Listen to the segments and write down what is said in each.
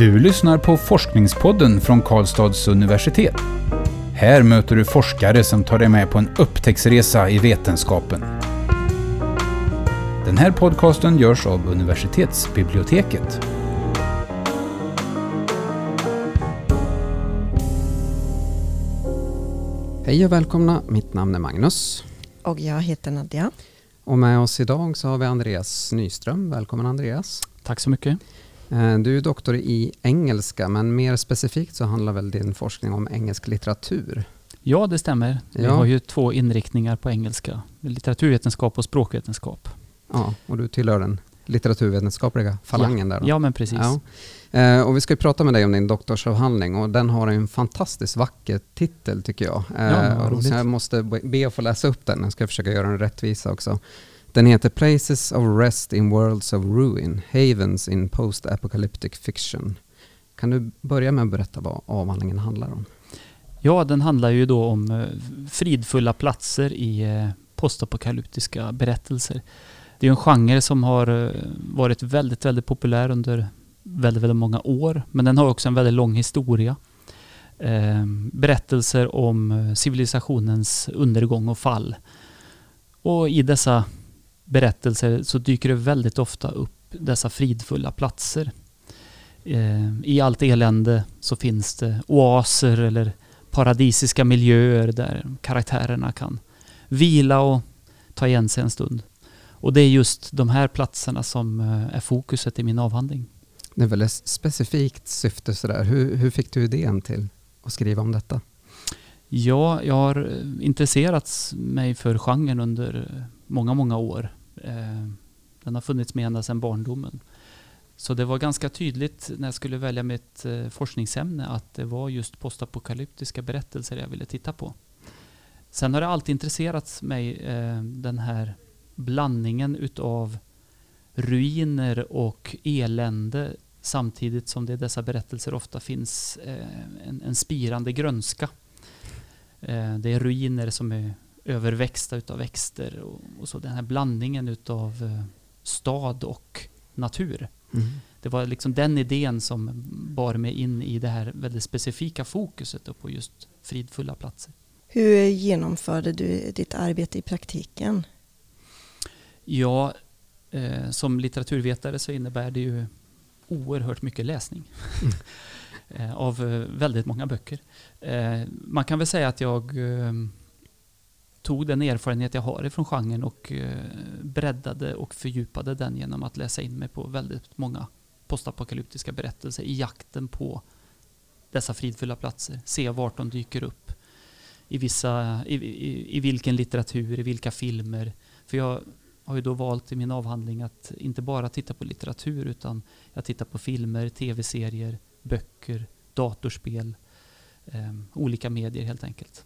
Du lyssnar på Forskningspodden från Karlstads universitet. Här möter du forskare som tar dig med på en upptäcktsresa i vetenskapen. Den här podcasten görs av universitetsbiblioteket. Hej och välkomna, mitt namn är Magnus. Och jag heter Nadja. Och med oss idag så har vi Andreas Nyström. Välkommen Andreas. Tack så mycket. Eh, du är doktor i engelska, men mer specifikt så handlar väl din forskning om engelsk litteratur? Ja, det stämmer. Vi Ja. har ju två inriktningar på engelska. Litteraturvetenskap och språkvetenskap. Ja, och du tillhör den litteraturvetenskapliga falangen där då? Ja, men precis. Ja. Eh, och vi ska prata med dig om din doktorsavhandling och den har en fantastiskt vacker titel tycker jag. Eh, Ja, jag måste be be att få läsa upp den, jag ska försöka göra den rättvisa också. Den heter Places of Rest in Worlds of Ruin, Havens in Post-Apocalyptic Fiction. Kan du börja med att berätta vad avhandlingen handlar om? Ja, den handlar ju då om eh, fridfulla platser i eh, postapokalyptiska berättelser. Det är en genre som har eh, varit väldigt, väldigt populär under väldigt, väldigt många år. Men den har också en väldigt lång historia. Berättelser om civilisationens undergång och fall. Och i dessa berättelser så dyker det väldigt ofta upp dessa fridfulla platser. Eh, I allt elände så finns det oaser eller paradisiska miljöer där karaktärerna kan vila och ta igen sig en stund. Och det är just de här platserna som eh, är fokuset i min avhandling. Det är väl ett specifikt syfte sådär. Hur, hur fick du idén till att skriva om detta? Ja, jag har intresserat mig för genren under många, många år. Eh, Den har funnits med ända sedan barndomen. Så det var ganska tydligt när jag skulle välja mitt eh, forskningsämne att det var just postapokalyptiska berättelser jag ville titta på. Sen har det alltid intresserat mig eh, den här blandningen utav ruiner och elände samtidigt som det i dessa berättelser ofta finns eh, en, en spirande grönska. Eh, det är ruiner som är överväxta utav växter och, och så den här blandningen utav eh, stad och natur. Det var liksom den idén som bar mig in i det här väldigt specifika fokuset på just fridfulla platser. Hur genomförde du ditt arbete i praktiken? Ja, eh, som litteraturvetare så innebär det ju oerhört mycket läsning. eh, av eh, väldigt många böcker. Eh, man kan väl säga att jag eh, tog den erfarenhet jag har ifrån genren och eh, breddade och fördjupade den genom att läsa in mig på väldigt många postapokalyptiska berättelser i jakten på dessa fridfulla platser. Se vart de dyker upp. I, vissa, i, i, I vilken litteratur, i vilka filmer. För jag har ju då valt i min avhandling att inte bara titta på litteratur utan jag tittar på filmer, tv-serier, böcker, datorspel, eh, olika medier helt enkelt.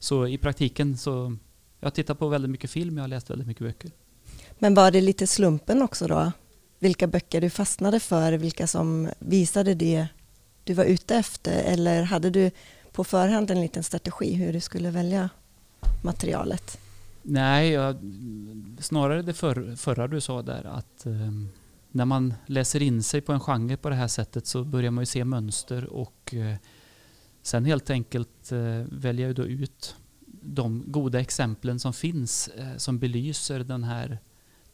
Så i praktiken så jag tittar på väldigt mycket film, jag har läst väldigt mycket böcker. Men var det lite slumpen också då? Vilka böcker du fastnade för, vilka som visade det du var ute efter? Eller hade du på förhand en liten strategi hur du skulle välja materialet? Nej, jag, snarare det för, förra du sa där att eh, när man läser in sig på en genre på det här sättet så börjar man ju se mönster och eh, sen helt enkelt eh, väljer jag då ut de goda exemplen som finns eh, som belyser den här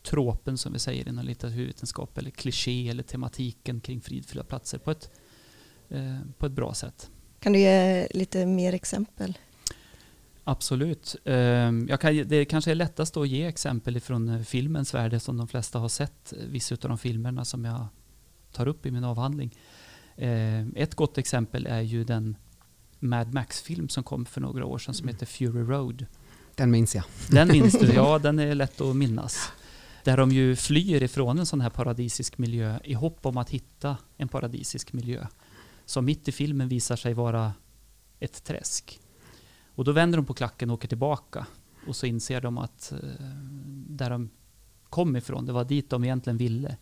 tropen som vi säger inom litteraturvetenskap eller kliché eller tematiken kring fridfulla platser på ett, eh, på ett bra sätt. Kan du ge lite mer exempel? Absolut. Ehm, Jag kan, det kanske är lättast att ge exempel från filmens värld som de flesta har sett vissa av de filmerna som jag tar upp i min avhandling. Ehm, Ett gott exempel är ju den Mad Max-film som kom för några år sedan som heter Fury Road. Den minns jag. Den minns du? Ja, den är lätt att minnas. Där de ju flyr ifrån en sån här paradisisk miljö i hopp om att hitta en paradisisk miljö. Som mitt i filmen visar sig vara ett träsk. Och då vänder de på klacken och åker tillbaka. Och så inser de att eh, där de kom ifrån, det var dit de egentligen ville.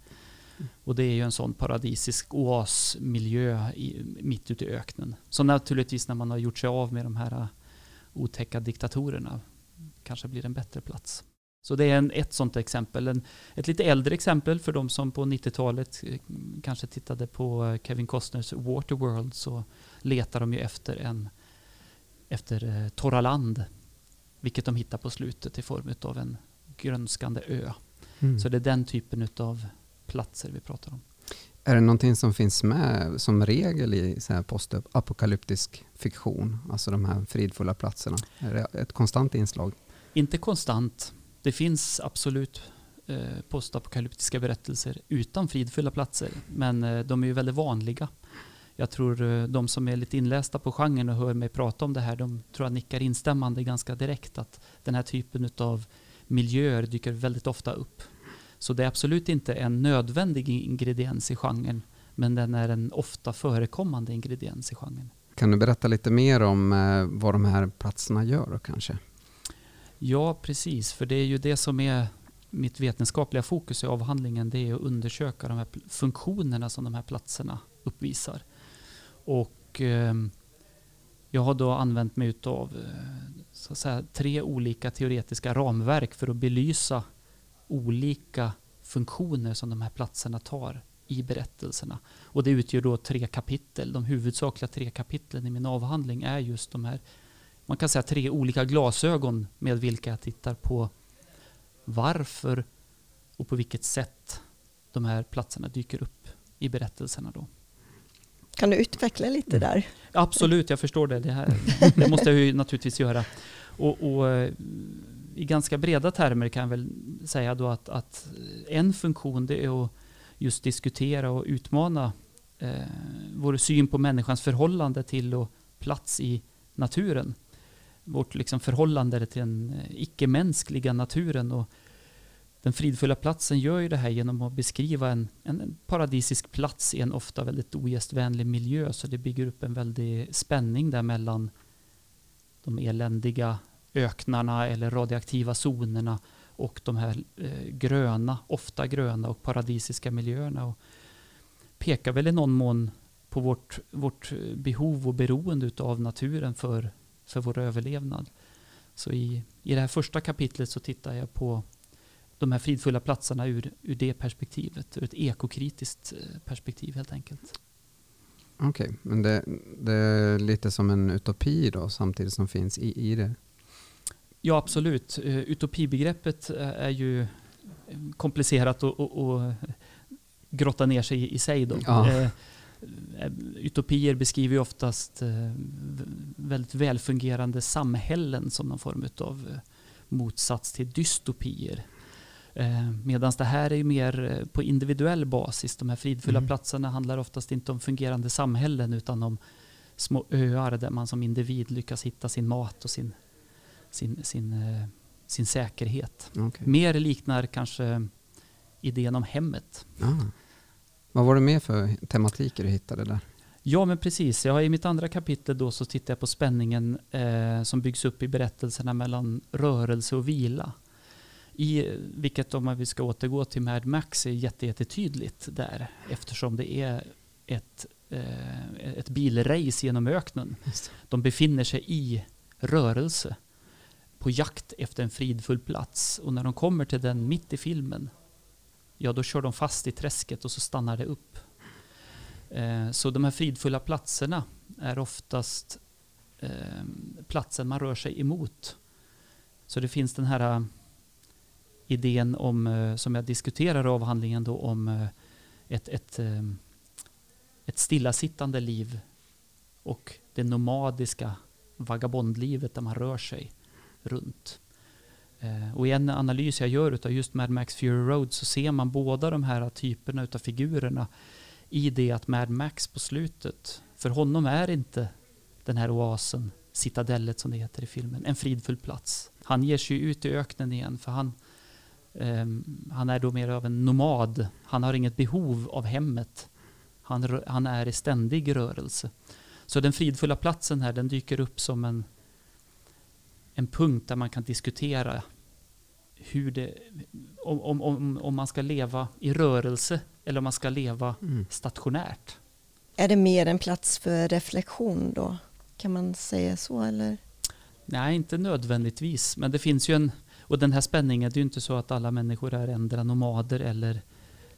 Och det är ju en sån paradisisk oasmiljö i, mitt ute i öknen. Så naturligtvis när man har gjort sig av med de här eh, otäcka diktatorerna kanske blir en bättre plats. Så det är en, ett sånt exempel. En, ett lite äldre exempel för de som på 90-talet eh, kanske tittade på eh, Kevin Costners Waterworld så letar de ju efter en efter eh, torra land. Vilket de hittar på slutet i form av en grönskande ö. Mm. Så det är den typen av platser vi pratar om. Är det någonting som finns med som regel i postapokalyptisk fiktion? Alltså de här fridfulla platserna. Är det ett konstant inslag? Inte konstant. Det finns absolut eh, postapokalyptiska berättelser utan fridfulla platser. Men eh, de är ju väldigt vanliga. Jag tror eh, de som är lite inlästa på genren och hör mig prata om det här, de tror jag nickar instämmande ganska direkt att den här typen av miljöer dyker väldigt ofta upp. Så det är absolut inte en nödvändig ingrediens i genren, men den är en ofta förekommande ingrediens i genren. Kan du berätta lite mer om eh, vad de här platserna gör då kanske? Ja, precis, för det är ju det som är mitt vetenskapliga fokus i avhandlingen, det är att undersöka de här funktionerna som de här platserna uppvisar. Och eh, jag har då använt mig av eh, tre olika teoretiska ramverk för att belysa olika funktioner som de här platserna tar i berättelserna. Och det utgör då tre kapitel. De huvudsakliga tre kapitlen i min avhandling är just de här, man kan säga tre olika glasögon med vilka jag tittar på varför och på vilket sätt de här platserna dyker upp i berättelserna. Då. Kan du utveckla lite där? Absolut, jag förstår det. Det, här, det måste jag ju naturligtvis göra. Och, och, eh, i ganska breda termer kan jag väl säga då att, att en funktion det är att just diskutera och utmana eh, vår syn på människans förhållande till och plats i naturen. Vårt liksom förhållande till den eh, icke-mänskliga naturen och den fridfulla platsen gör ju det här genom att beskriva en, en paradisisk plats i en ofta väldigt ogästvänlig miljö. Så det bygger upp en väldig spänning där mellan de eländiga öknarna eller radioaktiva zonerna och de här eh, gröna, ofta gröna och paradisiska miljöerna. Och pekar väl i någon mån på vårt, vårt behov och beroende av naturen för, för vår överlevnad. Så i, i det här första kapitlet så tittar jag på de här fridfulla platserna ur, ur det perspektivet, ur ett ekokritiskt eh, perspektiv helt enkelt. Okej, okay, men det, det, är lite som en utopi då samtidigt som finns i, i det? Ja, absolut. Uh, utopibegreppet eh, är ju komplicerat och, och, och grotta ner sig i, sig. Då. Ja. Utopier beskriver ju oftast väldigt välfungerande samhällen som någon form av motsats till dystopier. Eh, Medan det här är mer eh, på individuell basis. De här fridfulla mm. platserna handlar oftast inte om fungerande samhällen utan om små öar där man som individ lyckas hitta sin mat och sin, sin, sin, eh, sin säkerhet. Okay. Mer liknar kanske idén om hemmet. Ah. Vad var det mer för tematiker du hittade där? Ja, men precis. Ja, I mitt andra kapitel då så tittar jag på spänningen eh, som byggs upp i berättelserna mellan rörelse och vila. I, vilket om vi ska återgå till Mad Max är jättetydligt där eftersom det är ett, eh, ett bilrace genom öknen. De befinner sig i rörelse på jakt efter en fridfull plats och när de kommer till den mitt i filmen ja då kör de fast i träsket och så stannar det upp. Eh, så de här fridfulla platserna är oftast eh, platsen man rör sig emot. Så det finns den här eh, idén om, eh, som jag diskuterar i avhandlingen då, om eh, ett, ett, ett stillasittande liv och det nomadiska vagabondlivet där man rör sig runt. Eh, och i en analys jag gör av just Mad Max Fury Road så ser man båda de här typerna av figurerna i det att Mad Max på slutet, för honom är inte den här oasen, citadellet som det heter i filmen, en fridfull plats. Han ger sig ut i öknen igen för han, Um, han är då mer av en nomad. Han har inget behov av hemmet. Han, han är i ständig rörelse. Så den fridfulla platsen här, den dyker upp som en, en punkt där man kan diskutera hur det, om, om, om man ska leva i rörelse eller om man ska leva mm. stationärt. Är det mer en plats för reflektion då? Kan man säga så eller? Nej, inte nödvändigtvis. Men det finns ju en, och den här spänningen, det är ju inte så att alla människor är ändra nomader eller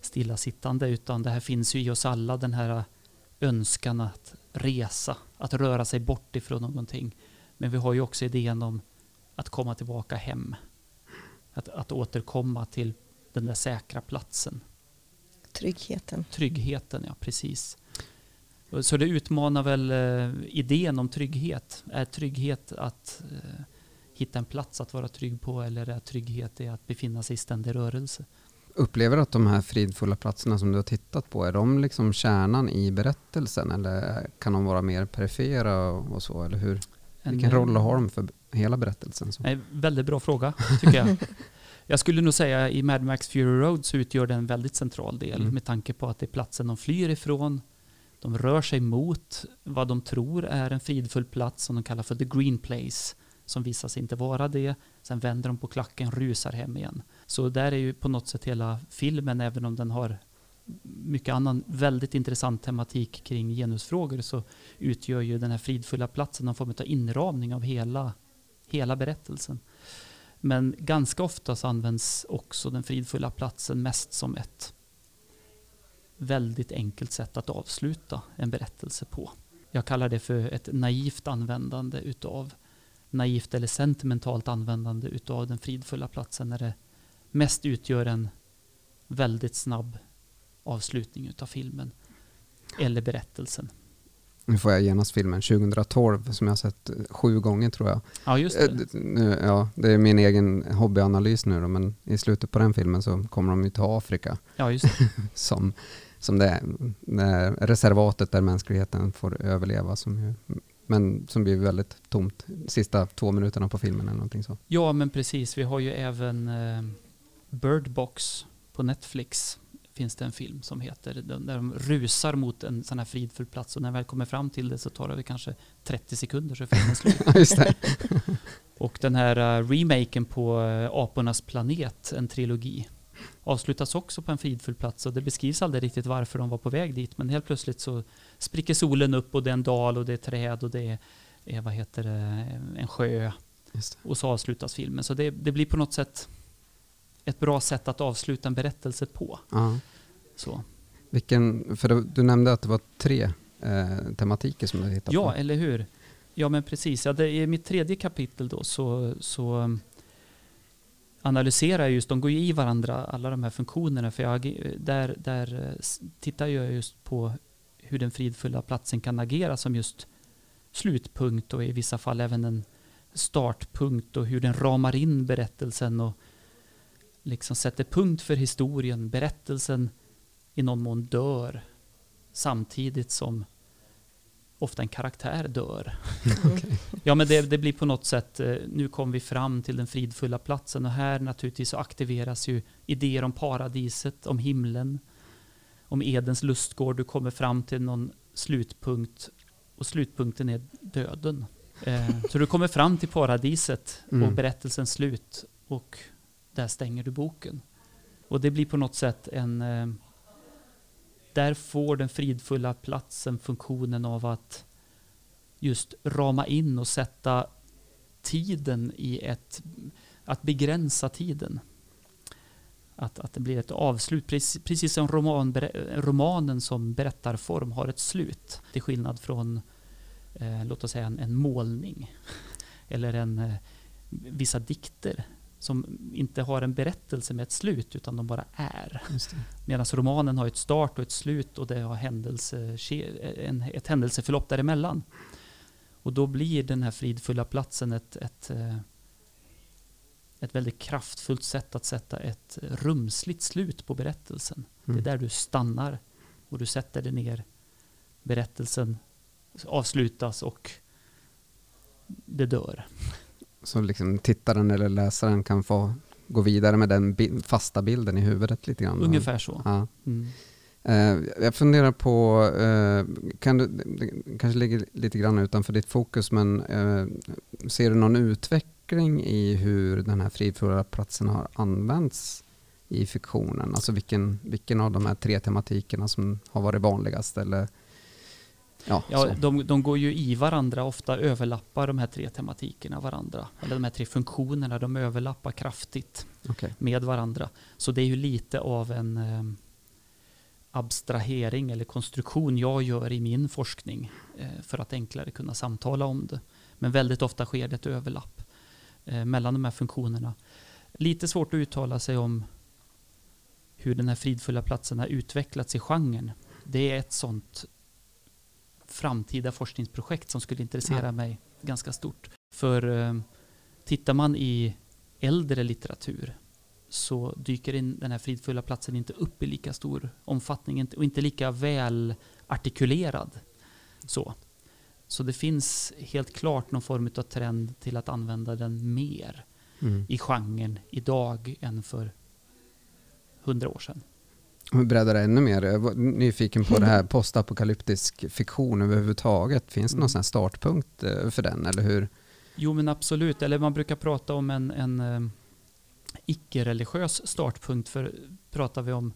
stillasittande, utan det här finns ju i oss alla, den här önskan att resa, att röra sig bort ifrån någonting. Men vi har ju också idén om att komma tillbaka hem. Att, att återkomma till den där säkra platsen. Tryggheten. Tryggheten, ja precis. Så det utmanar väl eh, idén om trygghet. Är trygghet att eh, hitta en plats att vara trygg på eller är trygghet i att befinna sig i ständig rörelse? Upplever du att de här fridfulla platserna som du har tittat på, är de liksom kärnan i berättelsen eller kan de vara mer perifera och så? Eller hur? Vilken En, roll har de för hela berättelsen? Så? Nej, väldigt bra fråga, tycker jag. Jag skulle nog säga i Mad Max Fury Road så utgör det en väldigt central del Mm. med tanke på att det är platsen de flyr ifrån. De rör sig mot vad de tror är en fridfull plats som de kallar för the green place som visar sig inte vara det. Sen vänder de på klacken, rusar hem igen. Så där är ju på något sätt hela filmen, även om den har mycket annan väldigt intressant tematik kring genusfrågor så utgör ju den här fridfulla platsen någon form av inramning av hela, hela berättelsen. Men ganska ofta så används också den fridfulla platsen mest som ett väldigt enkelt sätt att avsluta en berättelse på. Jag kallar det för ett naivt användande utav naivt eller sentimentalt användande utav den fridfulla platsen när det mest utgör en väldigt snabb avslutning utav filmen eller berättelsen. Nu får jag genast filmen 2012 som jag har sett eh, sju gånger tror jag. Ja, just Eh, det. nu, ja, det är min egen hobbyanalys nu då, men i slutet på den filmen så kommer de ju till Afrika Ja, just som, som det, det reservatet där mänskligheten får överleva. Som ju, men som blir väldigt tomt sista två minuterna på filmen eller någonting så. Ja, men precis. Vi har ju även eh, Bird Box på Netflix. Finns det en film som heter, där de rusar mot en sån här fridfull plats. Och när de väl kommer fram till det så tar det kanske 30 sekunder så är filmen slut. Och den här uh, remaken på uh, Apornas planet, en trilogi, avslutas också på en fridfull plats. Och det beskrivs aldrig riktigt varför de var på väg dit. Men helt plötsligt så spricker solen upp och det är en dal och det är träd och det är, vad heter det, en sjö. Och så avslutas filmen. Så det, det blir på något sätt ett bra sätt att avsluta en berättelse på. Ja. Så. Vilken, för du, nämnde att det var tre eh, tematiker som du hittade Ja, på. eller hur? Ja, men precis. Ja, det, I mitt tredje kapitel då så, så um, analyserar jag just, de går ju i varandra, alla de här funktionerna. För jag, där, där tittar jag just på hur den fridfulla platsen kan agera som just slutpunkt och i vissa fall även en startpunkt och hur den ramar in berättelsen och liksom sätter punkt för historien. Berättelsen i någon mån dör samtidigt som ofta en karaktär dör. Okej. Ja, men det, det blir på något sätt, eh, nu kom vi fram till den fridfulla platsen och här naturligtvis så aktiveras ju idéer om paradiset, om himlen, om Edens lustgård. Du kommer fram till någon slutpunkt och slutpunkten är döden. Eh, så du kommer fram till paradiset och Mm. berättelsens slut och där stänger du boken. Och det blir på något sätt en... Eh, där får den fridfulla platsen funktionen av att just rama in och sätta tiden i ett... Att begränsa tiden. Att, att det blir ett avslut, precis, precis som roman, romanen som berättarform har ett slut. Till skillnad från, eh, låt oss säga en, en målning. Eller en, eh, vissa dikter som inte har en berättelse med ett slut utan de bara är. Medan romanen har ett start och ett slut och det har händelse, en, ett händelseförlopp däremellan. Och då blir den här fridfulla platsen ett, ett, eh, ett väldigt kraftfullt sätt att sätta ett rumsligt slut på berättelsen. Det är Mm. där du stannar och du sätter dig ner. Berättelsen avslutas och det dör. Så liksom tittaren eller läsaren kan få gå vidare med den bi- fasta bilden i huvudet lite grann. Ungefär så. Ja. Mm. Eh, jag funderar på, eh, kan du, det kanske ligger lite grann utanför ditt fokus, men eh, ser du någon utveckling i hur den här fridfulla platsen har använts i fiktionen? Alltså vilken, vilken av de här tre tematikerna som har varit vanligast? Eller? Ja, Ja, de, de går ju i varandra, ofta överlappar de här tre tematikerna varandra. Eller de här tre funktionerna, de överlappar kraftigt Okej. med varandra. Så det är ju lite av en eh, abstrahering eller konstruktion jag gör i min forskning eh, för att enklare kunna samtala om det. Men väldigt ofta sker det ett överlapp eh, mellan de här funktionerna. Lite svårt att uttala sig om hur den här fridfulla platsen har utvecklats i genren. Det är ett sånt framtida forskningsprojekt som skulle intressera Ja. mig ganska stort. För eh, tittar man i äldre litteratur så dyker in den här fridfulla platsen inte upp i lika stor omfattning och inte lika väl artikulerad. Så. så det finns helt klart någon form av trend till att använda den mer Mm. i genren idag än för hundra år sedan. Det ännu mer, jag var nyfiken på det här postapokalyptisk fiktion överhuvudtaget. Finns det någon Mm. sån startpunkt eh, för den, eller hur? Jo men absolut, eller man brukar prata om en, en eh, icke-religiös startpunkt för pratar vi om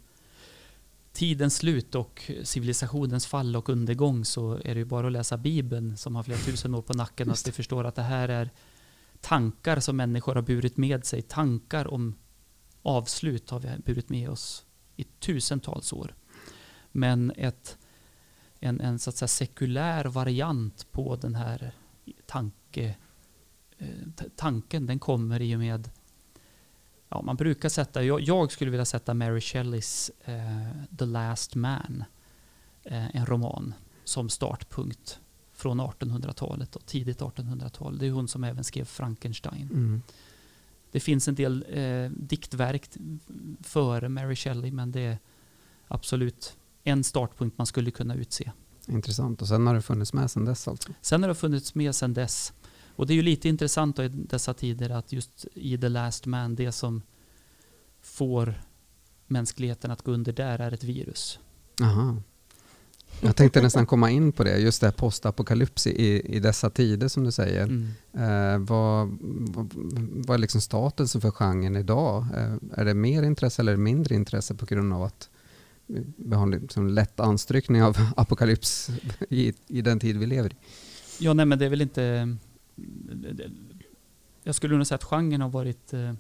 tidens slut och civilisationens fall och undergång så är det ju bara att läsa Bibeln som har flera tusen år på nacken att vi förstår att det här är tankar som människor har burit med sig. Tankar om avslut har vi burit med oss i tusentals år. Men ett, en, en så att säga sekulär variant på den här tanke, eh, tanken, den kommer i och med Ja, man brukar sätta, jag, jag skulle vilja sätta Mary Shelleys eh, The Last Man, eh, en roman, som startpunkt från 1800-talet och tidigt 1800-tal. Det är hon som även skrev Frankenstein. Mm. Det finns en del eh, diktverk före Mary Shelley, men det är absolut en startpunkt man skulle kunna utse. Intressant. Och sen har det funnits med sedan dess alltså? Sen har det funnits med sedan dess. Och det är ju lite intressant då i dessa tider att just i The Last Man, det som får mänskligheten att gå under där är ett virus. Aha. Jag tänkte nästan komma in på det, just det här postapokalyps i, i dessa tider som du säger. Mm. Eh, vad, vad, vad är liksom statusen för genren idag? Eh, är det mer intresse eller mindre intresse på grund av att vi har liksom lätt anstrykning av apokalyps i, i den tid vi lever i? Ja, nej men det är väl inte... Jag skulle nog säga att genren har varit eh,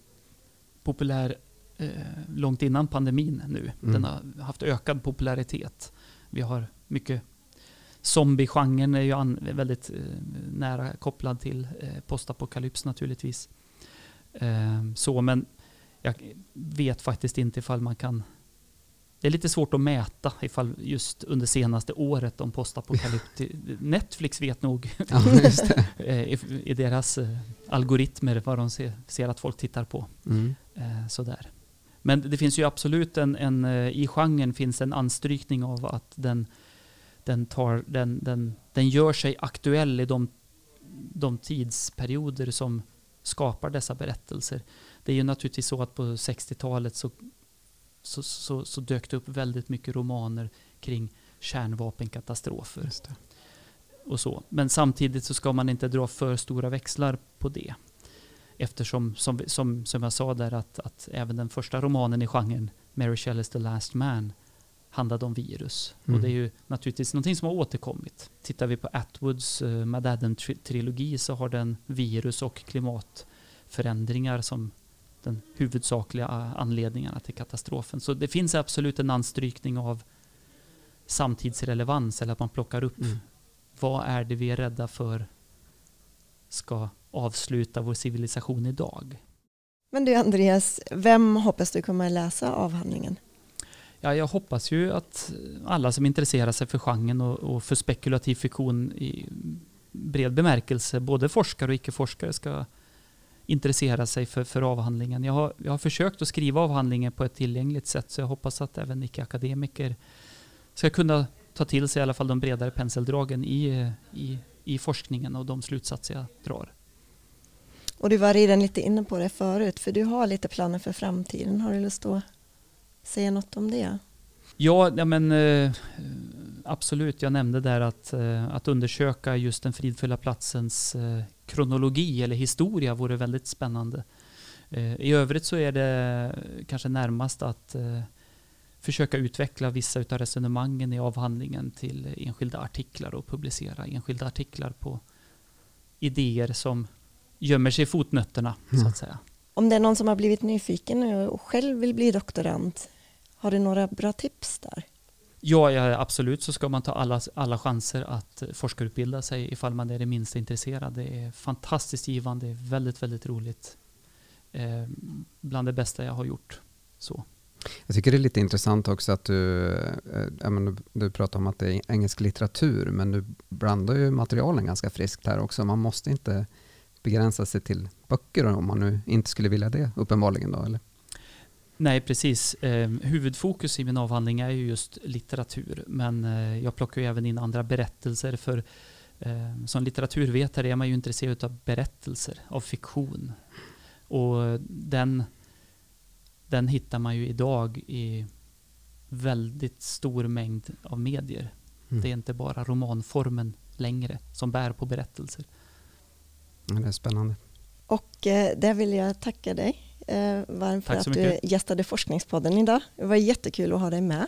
populär eh, långt innan pandemin nu. Mm. Den har haft ökad popularitet. Vi har mycket... Zombie-genren är ju väldigt eh, nära kopplad till eh, postapokalyps naturligtvis. Eh, så, men jag vet faktiskt inte ifall man kan... Det är lite svårt att mäta ifall just under senaste året om postapokalyps... Netflix vet nog Ja, eh, i, deras algoritmer vad de ser, att folk tittar på. Mm. Sådär. Men det finns ju absolut en, en i genren finns en anstrykning av att den, den, tar, den, den, den gör sig aktuell i de, de tidsperioder som skapar dessa berättelser. Det är ju naturligtvis så att på 60-talet så, så, så, så dök det upp väldigt mycket romaner kring kärnvapenkatastrofer och så. Men samtidigt så ska man inte dra för stora växlar på det. Eftersom, som, som, som jag sa där, att, att även den första romanen i genren, Mary Shelleys The Last Man, handlade om virus. Mm. Och det är ju naturligtvis någonting som har återkommit. Tittar vi på Atwoods uh, Mad Adam-trilogi så har den virus och klimatförändringar som den huvudsakliga eh, anledningarna till katastrofen. Så det finns absolut en anstrykning av samtidsrelevans, eller att man plockar upp Mm. vad är det vi är rädda för ska avsluta vår civilisation idag? Men du Andreas, vem hoppas du kommer läsa avhandlingen? Ja, jag hoppas ju att alla som intresserar sig för genren och, och för spekulativ fiktion i bred bemärkelse, både forskare och icke-forskare, ska intressera sig för, för avhandlingen. Jag har, jag har försökt att skriva avhandlingen på ett tillgängligt sätt, så jag hoppas att även icke-akademiker ska kunna ta till sig i alla fall de bredare penseldragen i, i, i forskningen och de slutsatser jag drar. Och du var redan lite inne på det förut, för du har lite planer för framtiden. Har du lust att säga något om det? Ja, ja men eh, absolut. Jag nämnde där att, eh, att undersöka just den fridfulla platsens eh, kronologi eller historia vore väldigt spännande. I övrigt så är det kanske närmast att försöka utveckla vissa av resonemangen i avhandlingen till enskilda artiklar och publicera enskilda artiklar på idéer som gömmer sig i fotnötterna, mm. så att säga. Om det är någon som har blivit nyfiken nu och själv vill bli doktorand, har du några bra tips där? Ja, ja, absolut så ska man ta alla, alla chanser att forskarutbilda sig ifall man är det minsta intresserad. Det är fantastiskt givande, det är väldigt, väldigt roligt. Eh, bland det bästa jag har gjort. Så. Jag tycker det är lite intressant också att du, äh, men, du pratar om att det är engelsk litteratur, men du blandar ju materialen ganska friskt här också. Man måste inte begränsa sig till böcker om man nu inte skulle vilja det, uppenbarligen då, eller? Nej, precis. Eh, huvudfokus i min avhandling är ju just litteratur, men eh, jag plockar ju även in andra berättelser, för eh, som litteraturvetare är man ju intresserad av berättelser, av fiktion. Och den, den hittar man ju idag i väldigt stor mängd av medier. Mm. Det är inte bara romanformen längre som bär på berättelser. Det är spännande. Och eh, där vill jag tacka dig eh, varmt för att mycket. du gästade Forskningspodden idag. Det var jättekul att ha dig med.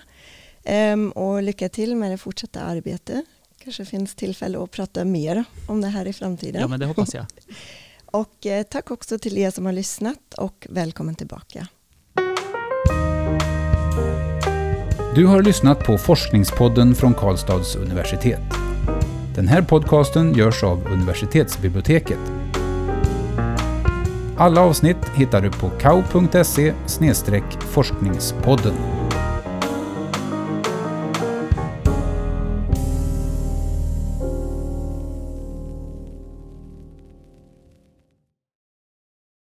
Ehm, och lycka till med det fortsatta arbetet. Kanske finns tillfälle att prata mer om det här i framtiden. Ja, men det hoppas jag. och eh, tack också till er som har lyssnat och välkommen tillbaka. Du har lyssnat på Forskningspodden från Karlstads universitet. Den här podcasten görs av universitetsbiblioteket. Alla avsnitt hittar du på kau.se forskningspodden.